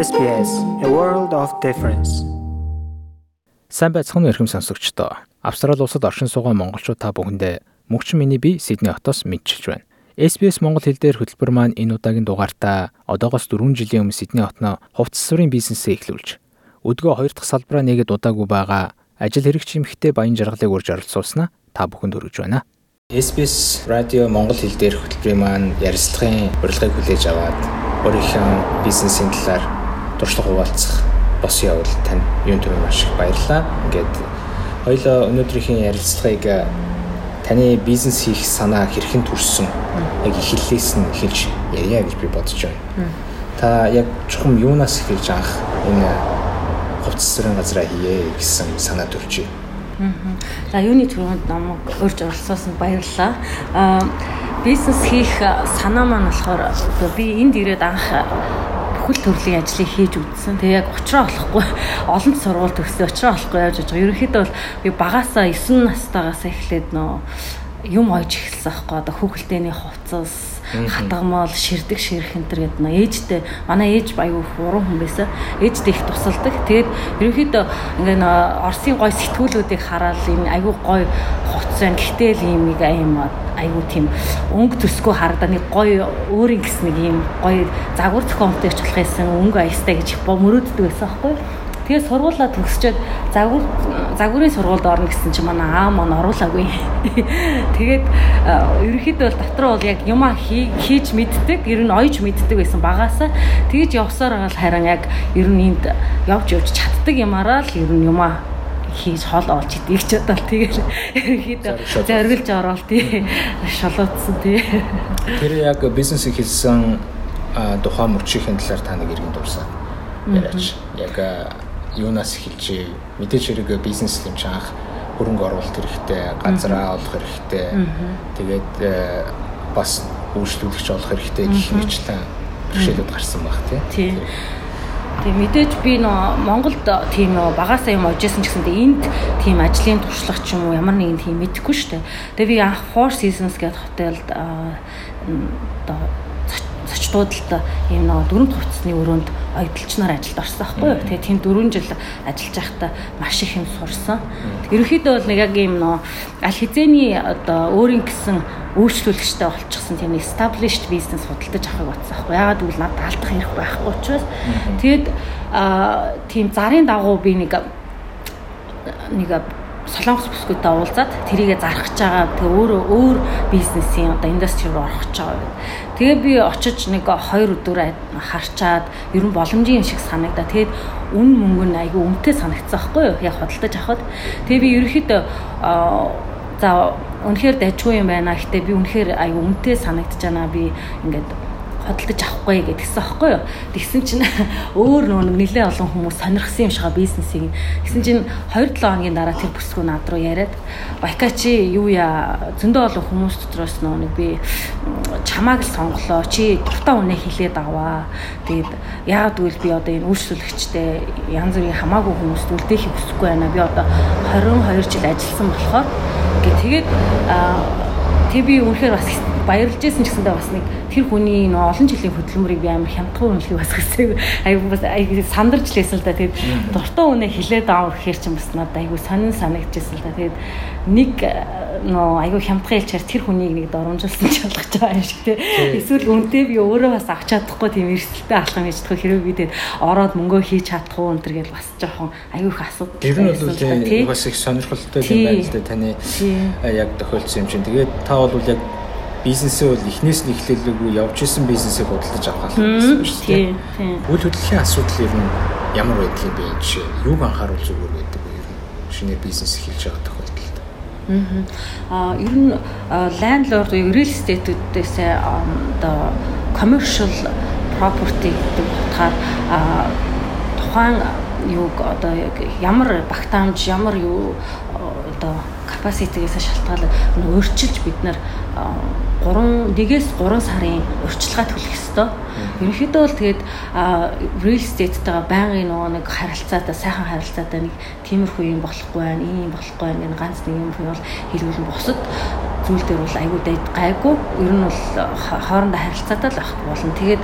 SBS A World of Difference. Сайн байцгаана уу эрхэм сонсогчдоо. Австрали улсад оршин суугаа монголчууд та бүхэндээ мөнхчин миний би Сидней хотоос мэдчилж байна. SBS Монгол хэл дээр хөтөлбөр маань энэ удаагийн дугаартаа одоогоос 4 жилийн өмнө Сидней хотноо хувцас сурын бизнесээ эхлүүлж өдгөө хоёр дахь салбараа нэгэд удаагүй байгаа ажил хэрэгч эмэгтэй баян жаргалыг урьж оролцуулснаа та бүхэнд хүргэж байна. SBS радио Монгол хэл дээр хөтөлбөрийн маань ярилцлагын урилгыг хүлээж аваад өөрийнхөө бизнесийн талаар туршлага хуваалцах бос явал тань юун төрөй маш их баярлалаа. Ингээд хоёлоо өнөөдрийнхээ ярилцлагыг таны бизнес хийх санаа хэрхэн төрсөн яг эхлэлээс нь эхэлж ярья гэж би бодож байна. Та яг чухам юунаас эхэлж анх энэ хувцсрын газраа хийе гэсэн санаа төржээ. За юуны түрүүнд намайг урьж оролцуулсанд баярлалаа. Аа бизнес хийх санаа маань болохоор би энд ирээд анх бүхэл төрлийн ажлыг хийж үзсэн. Тэгээ яг очроо болохгүй. Олон сургууль төгсөө очроо болохгүй яаж байгаа. Ерөнхийдөө бол би багасаа 9 настайгаас эхлээд нөө юм ойж эхэлсэн аахгүй. Одоо хүүхэлдэйний хувцас хатгамал ширдэг ширх энэ төр гэдэг нэ ээжтэй. Манай ээж аюу уран хүн байсан. Ээжтэй их тусалдаг. Тэгээд ерөнхийдөө ингээ Оросын гой сэтгүүлүүдийг хараад энэ аюу гой хувцас байна. Гэхдээ л юм нэг аим аюу тийм өнгө төсгөө харагдаа нэг гой өөрийн гэс нэг юм гой загвар зохиомтой ч болох байсан өнгө аястай гэж мөрөөддөг байсан аахгүй Тэгээ сургуулаа төгсчөөд загвар загварын сургуульд орно гэсэн чинь манай аа маань оруулаагүй. Тэгээд ерөнхийдөө бол дотроо бол яг юма хийж мэддэг, ер нь ойж мэддэг байсан багаасаа. Тэгэж явсаар гал харин яг ер нь энд явж явж чаддаг юмараа л ер нь юма хийж хол олж идэв ч бодол тэгэл ерөнхийдөө зориглож ороод тий шолоодсон тий. Тэр яг бизнес хийсэн тухайн мөрчийн талаар та нэг иргэн дурсан. Яриач. Яг юунаас эхэлжээ? Мэдээж хэрэг бизнес юм чи анх хөрөнгө оруулалт хэрэгтэй газраа олох хэрэгтэй. Тэгээд бас үйлчлүүлэгч олох хэрэгтэй гэх мэтлэн бэрхшээлүүд гарсан баг тий Тэг мэдээж би нөө Монголд тийм нөө багасаа юм оожсэн ч гэсэндээ энд тийм ажлын туршлага ч юм уу ямар нэгэн тийм мэдэхгүй шүү дээ. Тэгээ би анх Four Seasons гэдэг хотелд одоо зочдуудад ийм нэг дөрөв хувцсны өрөөнд оюуталчнаар ажилд орсон байхгүй юу. Тэгээ тийм 4 жил ажиллаж байхдаа маш их юм сурсан. Ерөнхийдөө бол нэг яг ийм нөө аль хизээний одоо өөрийн гэсэн үйлчлүүлэгчтэй болчихсон тийм established business худалдаж авахыг батсан байхгүй. Ягаад гэвэл надад алдах хэрэг байхгүй учраас тэгэд аа тийм зарын дагуу би нэг нэг солонгос бүсгүйтэй уулзаад тэрийгэ зарах гэж байгаа. Тэгээ өөрөө өөр бизнесийн одоо индастри руу орох гэж байгаа. Тэгээ би очиж нэг 2 өдөр харчаад ер нь боломжийн юм шиг санагдаа. Тэгээд үн мөнгө нь айгүй үнэтэй санагдсан байхгүй юу? Яг худалдаж авахд. Тэгээ би ерөөхдөө за үнэхээр дайггүй юм байна. Гэтэ би үнэхээр айгүй үнэтэй санагдаж байна. Би ингээд хөдөлтөж авахгүй гэдгсэн аахгүй юу. Тэгсэн чинь өөр нөгөө нэлээ олон хүмүүс сонирхсан юм шига бизнесийг. Тэгсэн чинь 2-7 хоногийн дараа тэр бүсгүй над руу яриад Байка чи юу яа зөндөө олон хүмүүс дотроос нэг би чамааг л сонголоо. Чи дуртай үнэ хэлээд аваа. Тэгээд яагаад гэвэл би одоо энэ үйлчлүүлэгчтэй янз бүрийн хамаагүй хүмүүст үлдээхийг хүсэхгүй байна. Би одоо 22 жил ажилласан болохоор гэ тэгээд тэг би үнэхээр бас баярлж исэн ч гэсэндээ бас нэг тэр хүний нөө олон жилийн хөдөлмөрийг би амар хямдхан үнэлхийг бас хэсэг айгу бас айгу сандарч лээсэн л да. Тэгээд дуртай үнэ хилээд аав гэхээр ч бас надад айгу сонин санагдчихсэн л да. Тэгээд нэг нөө айгу хямдхан хэлчээр тэр хүнийг нэг доромжилсан ч болгож байгаа юм шиг тий. Эсвэл үнтэй би өөрөө бас авч чадахгүй тийм эрсдэлтэй алхам хийж чадах хэрэг би тэгээд ороод мөнгөө хийж чадахгүй энэ төр гэж бас жоохон айгу их асуудал Тэр нь бол бас их сонирхолтой юм байна л да таны яг тохиолдсон юм чинь. Тэгээд та бол яг бизнесээ бол эхнээс нь эхлэлгүй явж исэн бизнесээ худалдаж авах гэсэн шүү дээ. Үйл хөдлөлийн асуудал ер нь ямар байдаг юм бэ? Жишээ юуг анхааруул зүгээр байдаг вэ? Ер нь шинээр бизнес эхэлж байгаа тохиолдолд. Аа ер нь landlord уу real estate-үүдээс одоо commercial property гэдэг утгаар тухайн юуг одоо ямар багтаамж ямар юу одоо capacity-гээс шалтгаалаад өөрчилж бид нар 3 1-ээс 3 сарын урьдчилгаа төлөх ёстой. Ерөнхийдөө бол тэгээд real estate-тэйгээ байнгын нөгөө нэг харилцаатай сайхан харилцаатай нэг тиймэрхүү юм болохгүй байх, ийм болохгүй байх гэн ганц нэг юм бол хэлбэл бусад зүйл дээр бол айгүй гайгүй. Ер нь бол хоорондоо харилцаатай л байх болно. Тэгээд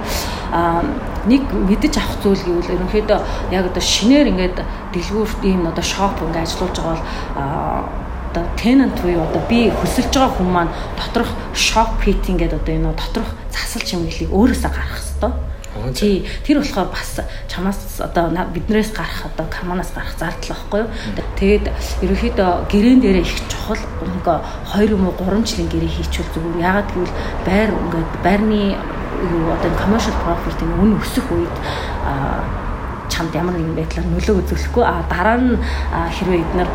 нэг мэдэж авах зүйл гэвэл ерөнхийдөө яг одоо шинээр ингээд дэлгүүрт ийм одоо шоп ингээд ажиллаж байгаа бол одоо tenant буюу одоо би хөсөлж байгаа хүмүүс маань доторх shop hitting гэдэг одоо энэ доторх засал чимэглэлийг өөрөөсөө гаргах хэрэгтэй Тий. Тэр болохоор бас чамаас одоо биднээс гарах одоо карманаас гарах зардал байхгүй юу. Тэгээд ерөөхдөө гэрээн дээрээ их чухал ингээ 2 юм уу 3 жилийн гэрээ хийчихвэл зүгээр. Ягаад гэвэл байр ингээд байрны юу одоо commercial property үн өсөх үед чамд ямар нэгэн байдлаар нөлөө үзүүлэхгүй а дараа нь хэрвээ эдгээр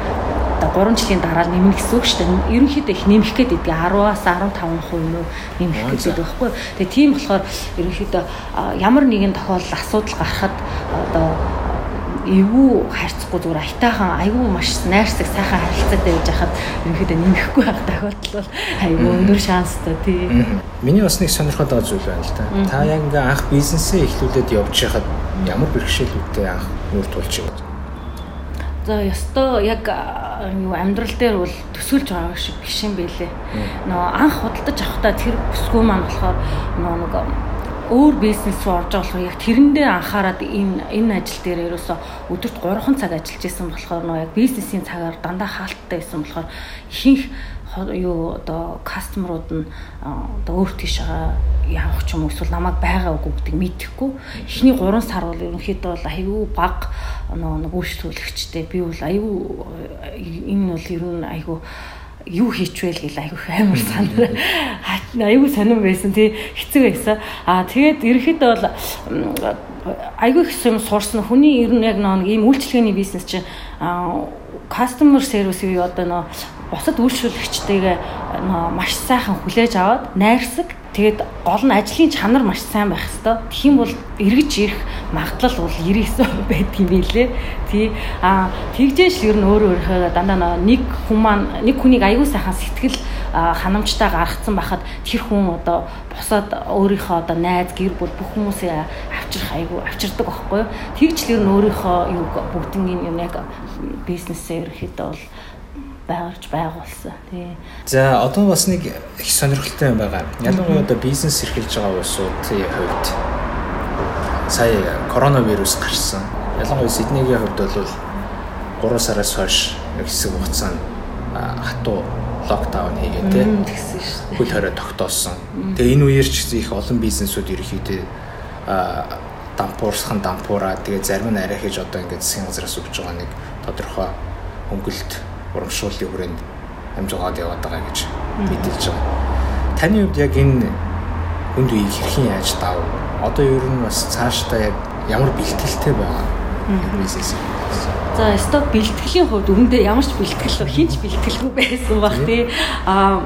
одоо 3 жилийн дараа нэмнэ гэсэн үг шүү дээ. Ерөнхийдөө их нэмэх гээд идэг 10-аас 15% юм уу нэмэх гэдэг байхгүй. Тэгээ тийм болохоор ерөнхийдөө ямар нэгэн тохиолдол асуудал гарахад одоо эвгүй харьцахгүй зүгээр айтаахан айгүй маш найрсаг сайхан харилцаатай байж хахад ерөнхийдөө нэмэхгүй байх тохиолдол бол айгүй өндөр шанстай тий. Миний бас нэг сонирхоод байгаа зүйл байна л да. Та яг ингээ анх бизнесээ эхлүүлээд явж байхад ямар бэрхшээлүүдтэй анх нүүр тулж байна? За ёстой яг юу амьдрал дээр бол төсөөлж байгаа шиг биш юм байлээ. Нөө анх худалдаж авахдаа тэр бүсгүй маань болохоор нөө нэг өөр бизнес руу орж байгаа болохоор яг тэрэндээ анхаарад энэ энэ ажил дээр ерөөсө өдөрт 3 цаг ажиллаж исэн болохоор нөө яг бизнесийн цагаар дандаа хаалттай байсан болохоор ихэнх юу одоо кастомерууд нь одоо өөр тийшээ явах ч юм уу эсвэл намайг байгаа үгүй гэдгийг мэдэхгүй. Эхний 3 сар бол ерөнхийдөө бол аюу баг нэг үйлчлүүлэгчтэй би бол аюу энэ бол ер нь аюу юу хийчвэл гэл айгүйх амар санаа. Айгүй сонирн байсан тий. Хэцүү байсан. А тэгээд ерөөхдөө бол айгүй их юм суурсан хүний ер нь яг нэг ийм үйлчлэгээний бизнес чинь customer service юу одоо нөө бусад үйлчлүүлэгчтэйгээ маш сайхан хүлээж аваад найрсаг тэгээд гол нь ажлын чанар маш сайн байх хэвээр. Тэгхийн бол эргэж ирэх магадлал бол 99 байдаг юм билээ. Тий. А тэгжээш ер нь өөрөө өөрийнхөө дандаа нэг хүн маань нэг хүнийг аягүй сайхан сэтгэл ханамжтай гаргацсан байхад тэр хүн одоо бусаад өөрийнхөө одоо найз гэр бүл бүх хүмүүсээ авчрах аягүй авчирдаг байхгүй юу. Тэгж л ер нь өөрийнхөө юу бүгднийг юм яг бизнесээ ерөөхдөө бол байгуулж байгуулсан. Тий. За одоо бас нэг их сонирхолтой юм байгаа. Ялангуяа одоо бизнес эрхэлж байгаа улсуудын хувьд сая коронавирус гарсан. Ялангуяа Сиднейгийн хувьд бол 3 сараас хойш хэсэг хугацаанд хатуу локдаун хийгээ те тэгсэн шүү дээ. Хөл хорой тогтоосон. Тэгээ энэ үеэр ч их олон бизнесүүд ерөөхдөө дампуурсхан дампуураа тэгээ зарим нь арай хийж одоо ингээд засгийн газраас өгж байгаа нэг тодорхой хөнгөлт урамшууллын хүрээнд амжгаад яваад байгаа гэж мэдээлж байгаа. Таны хувьд яг энэ хүнд үеийг хэрхэн яаж даав? Одоо ер нь бас цаашдаа яг ямар бэлтгэлтэй байгаа бизнес За стоп бэлтгэлийн хувьд өмнөдөө ямар ч бэлтгэл хинч бэлтгэлгүй байсан баг тий. Аа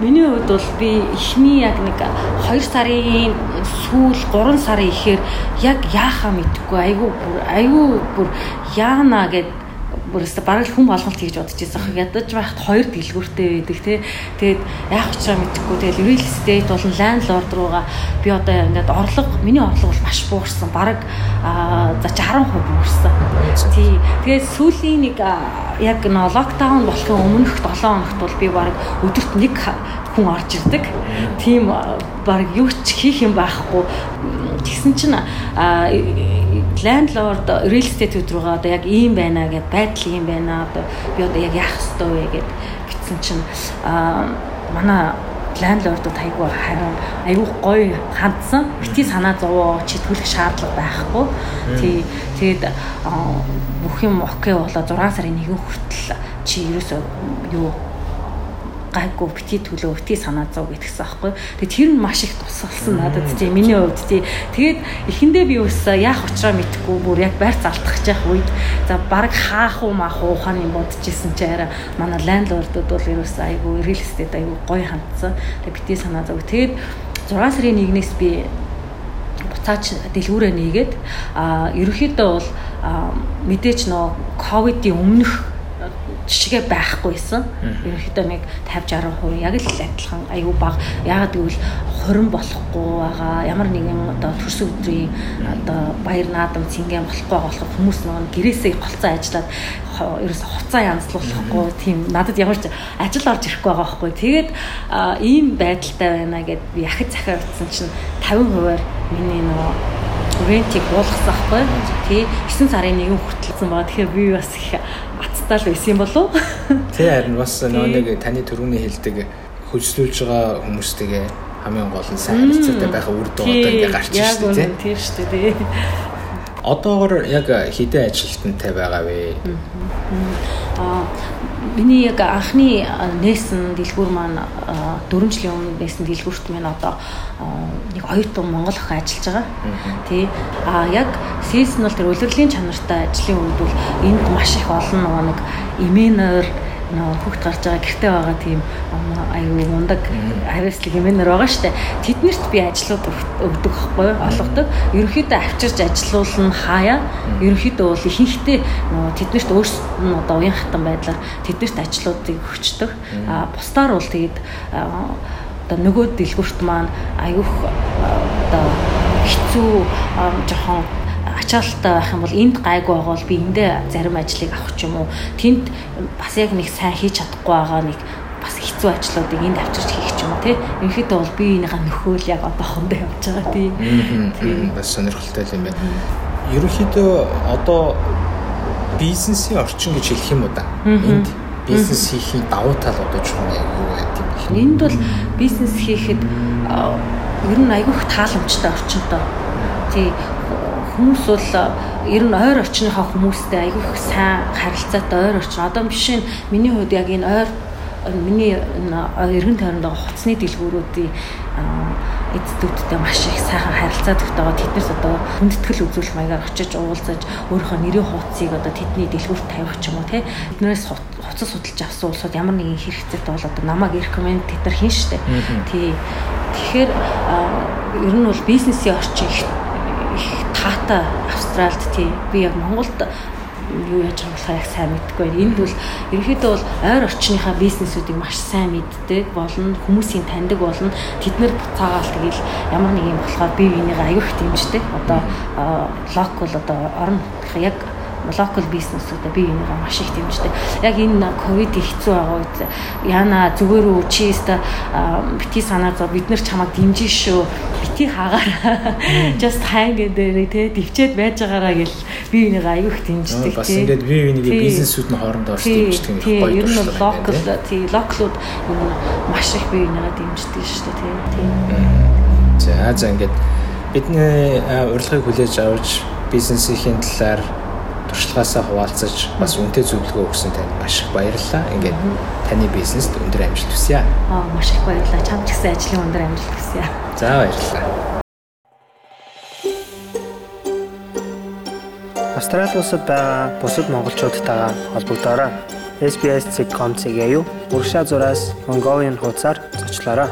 миний хувьд бол би эхний яг нэг 2 сарын сүүл 3 сарын ихээр яг яахаа мэдэхгүй айгүй айгүй бүр яана гэд бүрээс бараг хүм болголт хийж бодож байсан. Ядаж байхад хоёр дэлгүүртэй байдаг тий. Тэгээд яах учраа мэдэхгүй. Тэгээд real estate болон landlord руугаа би одоо ингээд орлого миний орлого бол маш буурсан. Бараг за 60% буурсан. Тий. Тэгээд сүүлийн нэг яг нөө локдаун болохын өмнөх 7 хоногт бол би бараг өдөрт нэг хүн орж ирдэг. Тийм баг юу ч хийх юм байхгүй. Тэгсэн чинь landlord real estate руугаа одоо яг ийм байна гэд байдал ийм байна одоо би одоо яг яах ёстой вэ гэд битсэн чинь аа манай landlord-ууд айгүй харин айгүй гоё хандсан. Бити санаа зовоо чи төлөх шаардлага байхгүй. Тий тэгэд бүх юм окей болоо 6 сарын 1 хүртэл чи ерөөсөө юу гайгүй бити төлөө бити санаа зов гэтгсэн аахгүй. Тэгээ тэр нь маш их тусалсан надад тий миний хувьд тий. Тэгээд эхэндээ би ус яах учраа мэдхгүй бүр яг байр залтах жах үед за баг хаах уу маах уу ухааны бодож исэн чи арай манай ландлордууд бол ерөөс айгүй real estate айгүй гоё хандсан. Тэгээ бити санаа зов. Тэгээд 6 сарын 1-ээс би буцаач дэлгүүрээ нээгээд а ерөнхийдөө бол мэдээч нөө ковидын өмнөх жишгээ байхгүйсэн. Ерөнхийдөө нэг 50 60% яг л адилхан аюу баг. Яагаад гэвэл хорин болохгүй байгаа ямар нэгэн одоо төрсөн өдрийн одоо баяр наадам цэнгэн болохгүй байгаа болохоор хүмүүс нөгөө гэрээсээ голцоо ажиллаад ерөөсө хуцаа янзлуулахгүй тийм надад ямар ч ажил орж ирэхгүй байгаа байхгүй. Тэгээд ийм байдалтай байна гэд би ахид захиа утсан чинь 50%-аар миний нөгөө рентиг буулгасан байхгүй. Тий 9 сарын 1 хүртэлсэн байгаа. Тэгэхээр би бас их ацтаа л байсан юм болов. Тий харин бас нөгөө нэг таны төрөний хэлдэг хөлслүүлж байгаа хүмүүстэйгээ хамгийн гол нь сайн харилцаатай байхаа үр дүн одоо ингээ гарч ирж байна тийм. Тийм шүү дээ. Одоогор яг хідэ ажилтнтай байгаа вэ? Аа миний яг анхны нээсэн дэлгүүр маань 4 жилийн өмнө нээсэн дэлгүүрт минь одоо нэг оюутан Монгол охин ажиллаж байгаа. Тий. А яг seasonal тэр улирлын чанартай ажлын үед бол энд маш их олон нэг именер нөө хөгт гарч байгаа гэрте байгаа тийм аюу мундаг хариуцлаг хэмээнэр байгаа штэ. Тэднэрт би ажлууд өгдөг байхгүй олгодог. Ерөнхийдөө авчирч ажилуулна хаяа. Ерөнхийдөө бол ихэнхдээ тэднэрт өөрсдөд нь одоо уян хатан байдлаар тэднэрт ажлуудыг өгчдөг. А бусдаар бол тэгээд одоо нөгөө дэлгүрт маань аюух одоо хэцүү жоохон ачаалттай байх юм бол энд гайгүй байгаа бол би эндээ зарим ажлыг авах ч юм уу. Тэнд бас яг нэг сайн хийж чадахгүй байгаа нэг бас хэцүү ажлуудыг энд авчирч хийх ч юм уу тий. Ерөнхийдөө бол би энийхээ нөхөөл яг одоохондоо явж байгаа тий. Бас сонирхолтой юм байна. Ерөнхийдөө одоо бизнесийн орчин гэж хэлэх юм уу да энд бизнес хийхин давуу тал одоо чухал юу гэдэг юм бэ энд бол бизнес хийхэд ер нь айгүйх тааламжтай орчинтой тий хүмүүс бол ер нь ойр орчныхаа хүмүүстэй айгүй их сайн харилцаатай ойр орчин. Одоо жишээ нь миний хувьд яг энэ ойр миний эргэн тойронд байгаа хуцсны дэлгүүрүүдийн эцдүүдтэй маш их сайхан харилцаа тогтоогоо тэднээс одоо хүндэтгэл үзүүлэх маягаар очиж уулзаж өөрийнхөө нэрийн хуудсыг одоо тэдний дэлгүүрт тавих ч юм уу те тэднээс хуцас судалж авсан улсууд ямар нэгэн хэрэгцээтэй бол одоо намайг рекоменд тэд нар хийн штэ тий. Тэгэхээр ер нь бол бизнесийн орчин их таатай Австралид тий би яг Монголд юу яаж байгаа болохоо яг сайн мэдэхгүй байна. Энд бол ерөнхийдөө бол ойр орчныхаа бизнесүүдийг маш сайн мэддэг болно, хүмүүсийн таньдаг болно. Тэд нэр буцаагаал тэгэл ямар нэг юм болохоор бие биенийгээ их дэмждэг. Одоо локал одоо орон яг локал бизнесүүдэд би энийгээ маш их дэмждэг. Яг энэ ковид хэцүү байгаа үед яана зүгээр үү чи өста бити санаа зов бид нар чамайг дэмжин шүү. Бити хаагаараа just hang дээр тэ дивчээд байж байгаараа гэл би энийгээ аягүй их дэмждэг тий. Бас ингээд би энийг бизнесүүд нь хоорондоо орж дэмждэг юм гоё. Ер нь локал тий локлууд маш их би энийгээ дэмждэг шүү дээ тий. За за ингээд бидний урилгыг хүлээж авч бизнесийн талаар туршлагаасаа хуваалцаж бас үнэтэй зөвлөгөө өгсөн танд маш их баярлалаа. Ингээд таны бизнест өндөр амжилт хүсье. Аа маш их баярлалаа. Чамд ч гэсэн ажлын өндөр амжилт хүсье. За баярлалаа. Австрали улсад байгаа бусад монголчуудтайгаа холбогдоорой. SBS.com-ийг аюу урагшаа зураас Mongolian хуудасаар зочлоорой.